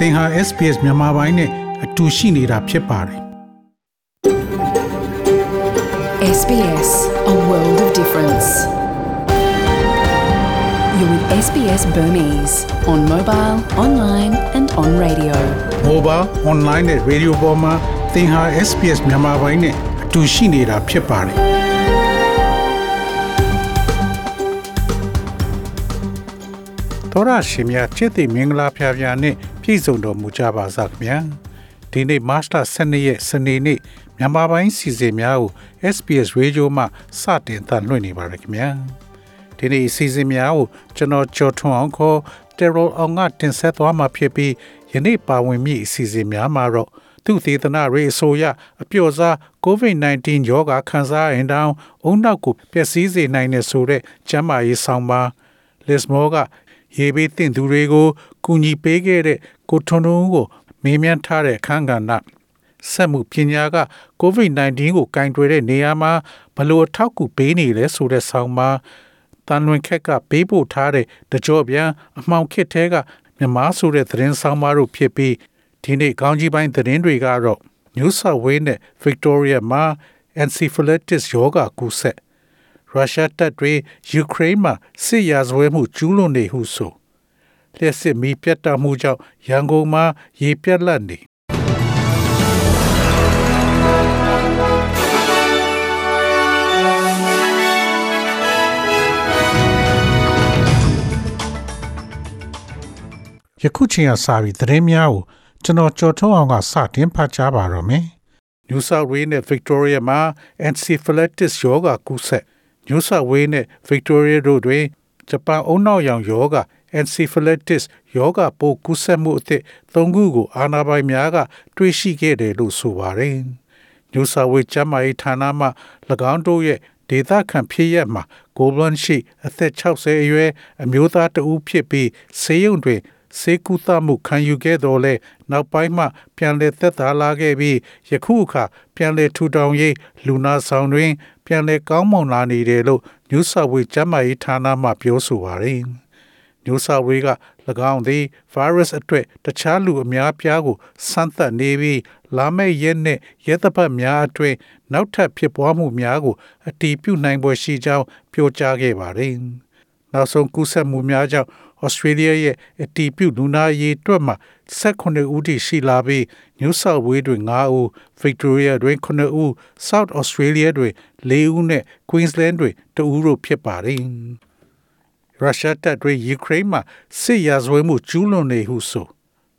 သင်ဟာ SPS မြန်မာပိုင်းနဲ့အတူရှိနေတာဖြစ်ပါတယ် SBS A world of difference. You're with SBS Burmese on mobile, online and on radio. mobile online နဲ့ radio ပေါ်မှာသင်ဟာ SPS မြန်မာပိုင်းနဲ့အတူရှိနေတာဖြစ်ပါတယ်တော်ရရှိမြချစ်တိမင်္ဂလာဖျာဖျာနဲ့ ပြည့်စုံတော်မူကြပါစားခင်ဗျာဒီနေ့မတ်လ12ရက်စနေနေ့မြန်မာပိုင်းစီစဉ်များကို SPS Radio မှစတင်သလွှင့်နေပါရခင်ဗျာဒီနေ့စီစဉ်များကိုကျွန်တော်ကျော်ထွန်းအောင်ခေါ် Terror အောင်ကတင်ဆက်သွားမှာဖြစ်ပြီးယနေ့ပါဝင်မိအစီအစဉ်များမှာတော့သူသေသနာရေးအဆိုရအပျော်စား COVID-19 ရောဂါခံစားရင်တောင်အုံနောက်ကိုပျက်စီးစေနိုင်တဲ့ဆိုတဲ့ကျန်းမာရေးဆောင်ပါလက်စမောကရေဘေးတင့်သူတွေကို ကူညီပေးခဲ့တဲ့ကိုထွန်းထွန်းကိုမေးမြန်းထားတဲ့အခန်းကဏ္ဍဆက်မှုပညာက COVID-19 ကိုကင်တွယ်တဲ့နေရာမှာဘလို့အထောက်အကူပေးနေလဲဆိုတဲ့ဆောင်းပါတန်လွင်ခက်ကပေးပို့ထားတဲ့တကြောပြန်အမှောင်ခစ်ထဲကမြန်မာဆိုတဲ့သတင်းဆောင်းပါတို့ဖြစ်ပြီးဒီနေ့ကောင်းကြီးပိုင်းသတင်းတွေကတော့ New South Wales နဲ့ Victoria မှာ encephalitis ရောဂါကူးစက်ရုရှားတပ်တွေယူကရိန်းမှာစစ်ရာဇဝဲမှုကျူးလွန်နေဟုဆို လျှက်စစ်မီးပြတ်တောက်မှုကြောင့်ရန်ကုန်မှာရေပြတ်လတ်နေယခုချိန်ကစပြီးသတင်းများကိုကျွန်တော်ကြော်ထုတ်အောင်ကစတင်ဖတ်ကြားပါတော့မယ်။ New South Wales နဲ့ Victoria မှာ encephalitis ရောဂါကူးစက် New South Wales နဲ့ Victoria တို့တွင်ဂျပန်အုံနောက်ရောင်ရောဂါ encephalitis ရောဂါပိုးကူးစက်မှုအသစ်၃ခုကို အာဏာပိုင်များက တွေ့ရှိခဲ့တယ်လို့ဆိုပါတယ်။ New South Wales ကျန်းမာရေးဌာနမှ၎င်းတို့ရဲ့ဒေသခံဖြစ်ရက်မှာ Goulburn ရှိအသက်60အရွယ်အမျိုးသားတဦးဖြစ်ပြီးဆေးရုံတွင်စေကူသမှုခံယူခဲ့တော်လဲနောက်ပိုင်းမှ ပြန်လည်သက်သာလာခဲ့ပြီးယခုအခါပြန်လည်ထူထောင်ရေးလူနာဆောင်တွင် ပြန်လည်ကောင်းမွန်လာနေတယ်လို့ New South Wales ကျန်းမာရေးဌာနမှပြောဆိုပါတယ်။ New South Wales က၎င်းသည် virus အတွက်တခြားလူအများပြားကိုစမ်းသပ်နေပြီးလာမယ့်ရက်နဲ့ရက်သပတ်များအတွင်းနောက်ထပ်ဖြစ်ပွားမှုများကိုအတည်ပြုနိုင်ပွဲရှိကြောင်းပြောကြားခဲ့ပါတယ်။နောက်ဆုံးကူးစက်မှုများကြောင့် Australia ရဲ့အတီးပြုလူနာရေးအတွက်မှာ18ဦးထိရှိလာပြီး New South Wales တွင်9ဦး Victoria တွင်9ဦး South Australia တွင်4ဦးနဲ့ Queensland တွင်2ဦးတို့ဖြစ်ပါတယ်။ ရုရှားတပ်တွေယူကရိန်းမှာစစ်ရာဇဝဲမှုကျူးလွန်နေဟုဆို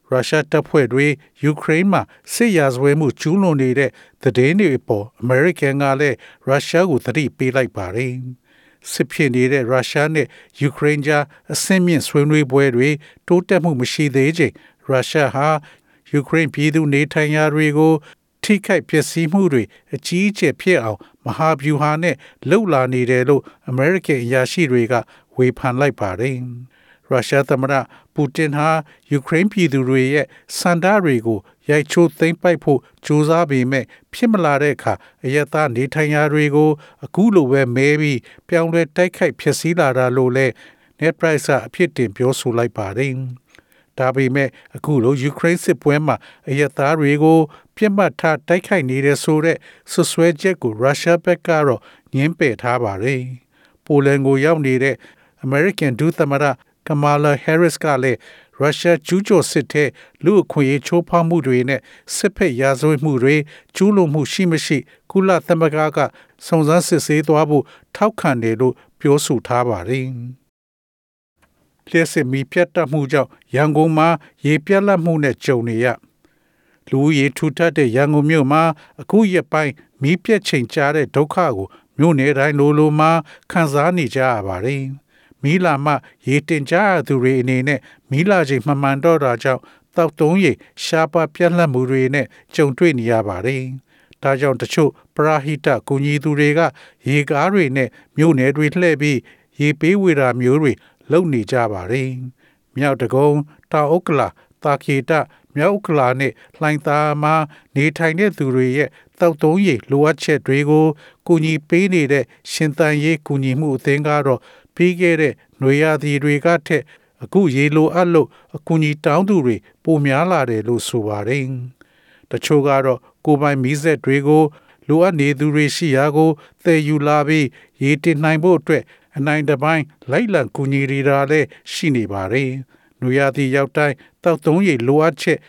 ရုရှားတပ်ဖွဲ့တွေယူကရိန်းမှာစစ်ရာဇဝဲမှုကျူးလွန်နေတဲ့သတင်းတွေအပေါ်အမေရိကန်ကလည်းရုရှားကိုသတိပေးလိုက်ပါတယ်။စစ်ဖြစ်နေတဲ့ရုရှားနဲ့ယူကရိန်းကြားအဆင့်မြင့်ဆွေးနွေးပွဲတွေတိုးတက်မှုမရှိသေးချိန်ရုရှားဟာယူကရိန်းပြည်သူနေထိုင်ရာတွေကိုထိခိုက်ပျက်စီးမှုတွေအကြီးအကျယ်ဖြစ်အောင်မဟာဗျူဟာနဲ့လှုပ်လာနေတယ်လို့အမေရိကန်အရာရှိတွေကဝေဖန်လိုက်ပါတယ်။ရုရှားသမ္မတပူတင်ဟာယူကရိန်းပြည်သူတွေရဲ့စန္ဒတွေကိုရိုက်ချိုးသိမ်းပိုက်ဖို့ကြိုးစားပေမဲ့ဖြစ်မလာတဲ့အခါအယက်သားနေထိုင်ရာတွေကိုအခုလိုပဲမဲပြီးပြောင်းလဲတိုက်ခိုက်ဖျက်ဆီးလာတာလို့လဲ net price အဖြစ်တင်ပြောဆိုလိုက်ပါတယ်။ဒါပေမဲ့အခုလိုယူကရိန်းစစ်ပွဲမှာအယက်သားတွေကိုပြစ်မှတ်ထားတိုက်ခိုက်နေတဲ့ဆိုတဲ့ဆွဆွဲချက်ကိုရုရှားဘက်ကတော့ညှင်းပယ်ထားပါတယ်။ပိုလန်ကိုရောက်နေတဲ့ American ဒုသမ္မတကမာလာဟဲရစ်ကလည်းရုရှားကျူးကျော်စစ်ထဲလူအခွင့်အရေးချိုးဖောက်မှုတွေနဲ့စစ်ဖက်ရာဇဝတ်မှုတွေကျူးလွန်မှုရှိမရှိကုလသမဂ္ဂကစုံစမ်းစစ်ဆေးသွားဖို့ထောက်ခံတယ်လို့ပြောဆိုထားပါတယ်။လျှက်စစ်မီပြတ်တက်မှုကြောင့်ရန်ကုန်မှာရေပြတ်လတ်မှုနဲ့ကြုံနေရလူရေထူထပ်တဲ့ရန်ကုန်မြို့မှာအခုရက်ပိုင်းမီးပြတ်ချိန်ကြားတဲ့ဒုက္ခကိုမြို့နယ်တိုင်းလိုလိုမှာခံစားနေကြရပါတယ်။ မီးလာမှရေတင်ကြရသူတွေအနေနဲ့မီးလာချိန်မှမှန်တော့တာကြောင့်တောက်တုံးရိရှားပါပြက်လက်မှုတွေနဲ့ကြုံတွေ့နေရပါတယ်။ဒါကြောင့်တချို့ပရာဟိတကူညီသူတွေက ရေကားတွေနဲ့မြို့နယ်တွေလှည့်ပြီးရေပေးဝေတာမျိုးတွေလုပ်နေကြပါတယ်။မြောက်တကုံတောင်ဥက္ကလာတာခေတမြောက်ဥက္ကလာနဲ့လှိုင်သာမှာနေထိုင်တဲ့သူတွေရဲ့တောက်တုံးရိလိုအပ်ချက်တွေကိုကူညီပေးနေတဲ့ရှင်သန်ရေးကူညီမှုအသင်းကတော့ ပြီးခဲ့တဲ့ຫນွေရာသီတွေကထက်အခုရေလိုအပ်လို့အကူအညီတောင်းသူတွေပိုများလာတယ်လို့ဆိုပါတယ်တချို့ကတော့ကိုယ်ပိုင်မီးစက်တွေကိုလိုအပ်နေသူတွေရှိရာကိုသယ်ယူလာပြီးရေတင်နိုင်ဖို့အတွက်အနိုင်တစ်ပိုင်းလိုက်လံကူညီရတာလည်းရှိနေပါတယ်။နွေရာသီရောက်တိုင်းတောက်သုံးရေလိုအပ်ချက်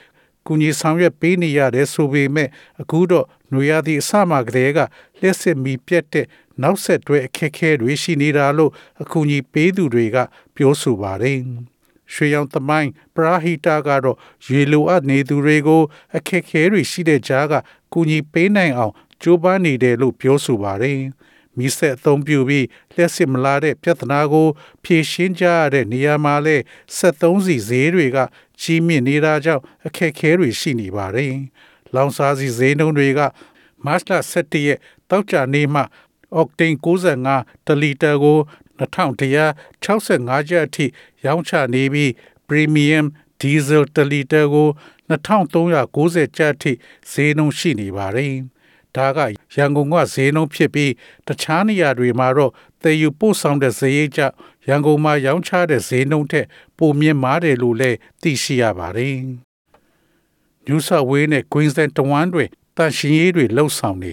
ကူညီဆောင်ရွက်ပေးနေရတယ်ဆိုပေမဲ့အခုတော့နွေရာသီအစမှကတည်းက လျှက်စစ်မီပြတ်တဲ့နောက်ဆက်တွဲအခက်အခဲတွေရှိနေတာလို့အကူအညီပေးသူတွေက ပြောဆိုပါတယ်။ရွှေရောင်သမိုင်းပရာဟိတာကတော့ရေလိုအပ်နေသူတွေကို အခက်အခဲတွေရှိတဲ့ကြားကကူညီပေးနိုင်အောင်ကြိုးပမ်းနေတယ်လို့ပြောဆိုပါတယ်။မိဆက်အသုံးပြုပြီးလျှက်စစ်မလာတဲ့ပြဿနာကို ဖြေရှင်းကြရတဲ့နေရာမှာလဲဆက်သုံးစီဈေးတွေကကြီးမြင့်နေတာကြောင့်အခက်အခဲတွေရှိနေပါတယ်။လောင်စာစီဈေးနှုန်းတွေကမတ်လ17ရက် တောက်ကြနေ့မှအောက်တိန်65တလီတာကို2165ကျပ်အထိ ရောင်းချနေပြီး Premium Diesel တလီတာကို2390ကျပ်အထိဈေးနှုန်းရှိနေပါတယ်။ဒါကရန်ကုန်ကဈေးနှုန်းဖြစ်ပြီးတခြားနေရာတွေမှာတော့တည်ယူပို့ဆောင်တဲ့ဈေးရိတ်ကြောင့်ရန်ကုန်မှာရောင်းချတဲ့ဈေးနှုန်းထက်ပိုမြင့်မားတယ်လို့လည်းသိရှိရပါတယ်။ New South Wales နဲ့ Queensland တဝမ်းတွေတန်ရှင်ရေးတွေလှုပ်ဆောင်နေ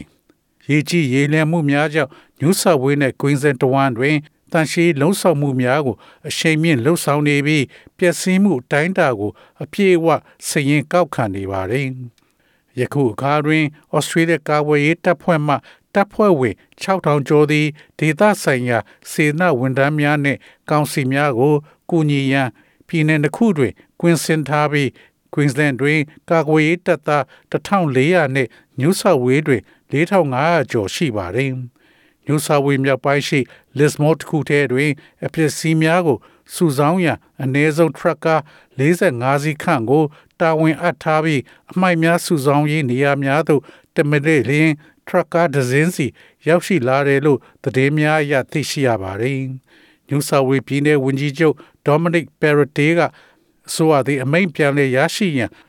ရေကြီးရေလျံမှုများကြောင့် New South Wales နဲ့ Queensland တဝမ်းတွင်တန်ရှည်လုံဆောင်မှုများကိုအရှိန်မြင့်လှုပ်ဆောင်နေပြီးပျက်စီးမှုတိုင်းတာကို အပြည့်အဝစရင်ကောက်ခံနေပါတယ်။ယခုအခါတွင်ဩစတြေးလျကာဝေးရေးတပ်ဖွဲ့မှတပ်ဖွဲ့ဝင်6000ကျော်သည်ဒေသဆိုင်ရာစေနာဝန်ထမ်းများနှင့်ကောင်စီများကိုကူညီရန်ပြည်내တစ်ခုတွင်ကွင်းစင်ထားပြီး Queensland တွင်ကာကွယ်ရေးတပ်သား1400နှင့် New South Wales တွင် 4500ကျော်ရှိပါသည်။ New South Wales မြောက်ပိုင်းရှိ Lismore တစ်ခုထဲတွင်အပစ္စည်းများကိုစုဆောင်းရန်အနည်းဆုံးထရက်ကာ45စီးခန့်ကိုတာဝန်အပ်ထားပြီးအမိုက်များစုဆောင်းရေးနေရာများသို့တမရစ်လျင်ထရက်ကာဒဇင်းစီရောက်ရှိလာတယ်လို့သတင်းများအရသိရှိရပါတယ်။ New South Wales ပြည်နယ်ဝန်ကြီးချုပ် Dominic Perrottet ကဆိုအပ်သည့်အမိန့်ပြန်လည်ရရှိရန်၎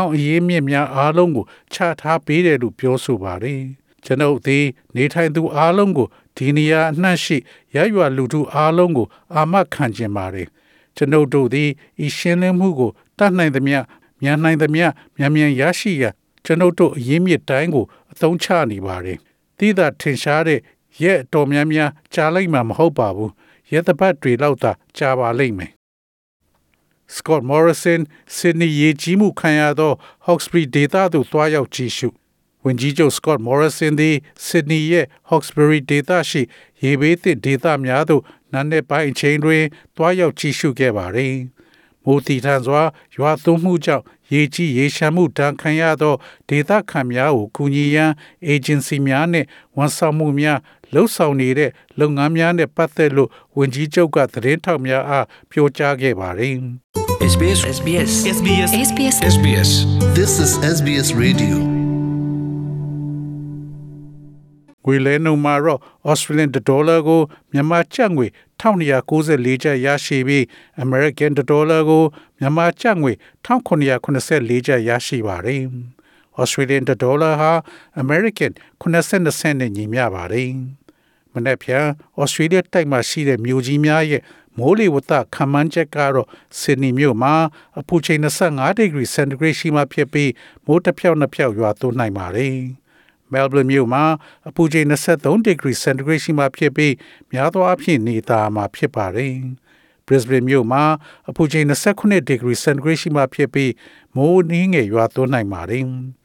င်းအရေးမြစ်များအားလုံးကိုချထားပေးတယ်လို့ပြောဆိုပါတယ်။ကျွန်ုပ်သည်နေထိုင်သူအားလုံးကိုဒီနေရာအနှံ့ရှိရရွာလူထုအားလုံးကို အာမခံခြင်းပါတယ်။ကျွန်ုပ်တို့သည်ဤရှင်းလင်းမှုကိုတတ်နိုင်သမျှမြန်နိုင်သမျှမြန်မြန်ရရှိရန်ကျွန်ုပ်တို့အရင်းမြစ်တိုင်းကိုအသုံးချနေပါတယ်။တိသာထင်ရှားတဲ့ရက်တော်များများကြားလိုက်မှာမဟုတ်ပါဘူး။ရက်သပတ်တွေလောက်သာကြားပါလိမ့်မယ်။ Scott Morrison စစ်နီရေးကြီးမှုခံရသော Hawkesbury ဒေသသို့တွားရောက်ကြည့်ရှုဝန်ကြီးချုပ် Scott Morrison သည် Sydney ရဲ့ Hawkesbury ဒေသရှိ ရေဘေးသင့်ဒေသများသို့နန်းတဲ့ပိုင်းအချိန်တွင်တွားရောက်ကြည့်ရှုခဲ့ပါသည်။မိုးတီထန်စွာရွာသွန်းမှုကြောင့်ရေကြီးရေရှမ်းမှုဒဏ်ခံရသောဒေသခံများကိုကူညီရန် agency များနှင့်ဝန်ဆောင်မှုများ လှုပ်ဆောင်နေတဲ့လုပ်ငန်းများနဲ့ပတ်သက်လို့ဝန်ကြီးချုပ်ကသတင်းထောက်များအားပြောကြားခဲ့ပါတယ်။ SBS SBS SBS SBS SBS This is SBS Radio. ငွေလဲနှုန်းမှာတော့ Australian dollar ကိုမြန်မာကျပ်ငွေ1294ကျပ်ရရှိပြီး American dollar ကိုမြန်မာကျပ်ငွေ1984ကျပ်ရရှိပါတယ်။ Australian dollar ဟာ American 82စနစ်နဲ့ညီမျှပါတယ်။ မနေ့ဖြန် Australia တိုက်မှာရှိတဲ့မြို့ကြီးများရဲ့မိုးလေဝသခန့်မှန်းချက်ကတော့ဆစ်ဒနီမြို့မှာအပူချိန်25ဒီဂရီစင်တီဂရိတ်ရှိမှဖြစ်ပြီးမိုးတစ်ဖြောက်နှစ်ဖြောက်ရွာသွန်းနိုင်ပါတယ်။ Melbourne မြို့မှာအပူချိန်23ဒီဂရီစင်တီဂရိတ်ရှိမှဖြစ်ပြီးများသောအားဖြင့်နေသားမှာဖြစ်ပါတယ်။ Brisbane မြို့မှာအပူချိန်29ဒီဂရီစင်တီဂရိတ်ရှိမှဖြစ်ပြီးမိုးနှင်းငယ်ရွာသွန်းနိုင်ပါတယ်။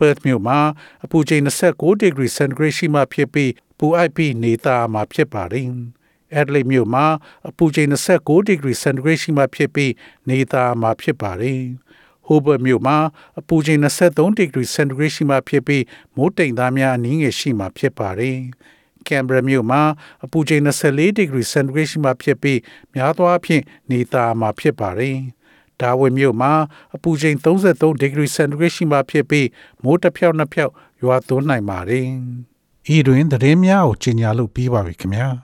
Perth မြို့မှာအပူချိန်29ဒီဂရီစင်တီဂရိတ်ရှိမှဖြစ်ပြီးပူအိုက်ပြီးနေသားမှာဖြစ်ပါတယ်။ Adelaide မြို့မှာအပူချိန်29ဒီဂရီစင်တီဂရိတ်ရှိမှဖြစ်ပြီးနေသားမှာဖြစ်ပါတယ်။ Hobart မြို့မှာအပူချိန်23ဒီဂရီစင်တီဂရိတ်ရှိမှဖြစ်ပြီးမိုးတိမ်သားများအနည်းငယ်ရှိမှဖြစ်ပါတယ်။ Canberra မြို့မှာအပူချိန်24ဒီဂရီစင်တီဂရိတ်ရှိမှဖြစ်ပြီးများသောအားဖြင့်နေသားမှာဖြစ်ပါတယ်။ ဒါဝင်မြို့မှာအပူချိန်33ဒီဂရီစင်တီဂရိတ်ရှိမှဖြစ်ပြီးမိုးတစ်ဖြောက်နှစ်ဖြောက်ရွာသွန်းနိုင်ပါတယ်။ဤတွင်သတင်းများကိုကြီးညာလို့ပြီးပါပြီခင်ဗျာ။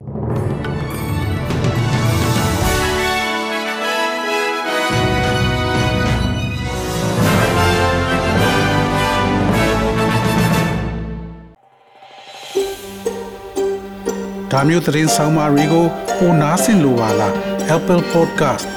။ဒါမျိုးသတင်းဆောင်မာတွေကိုပိုနားဆင်လိုပါလား Apple Podcast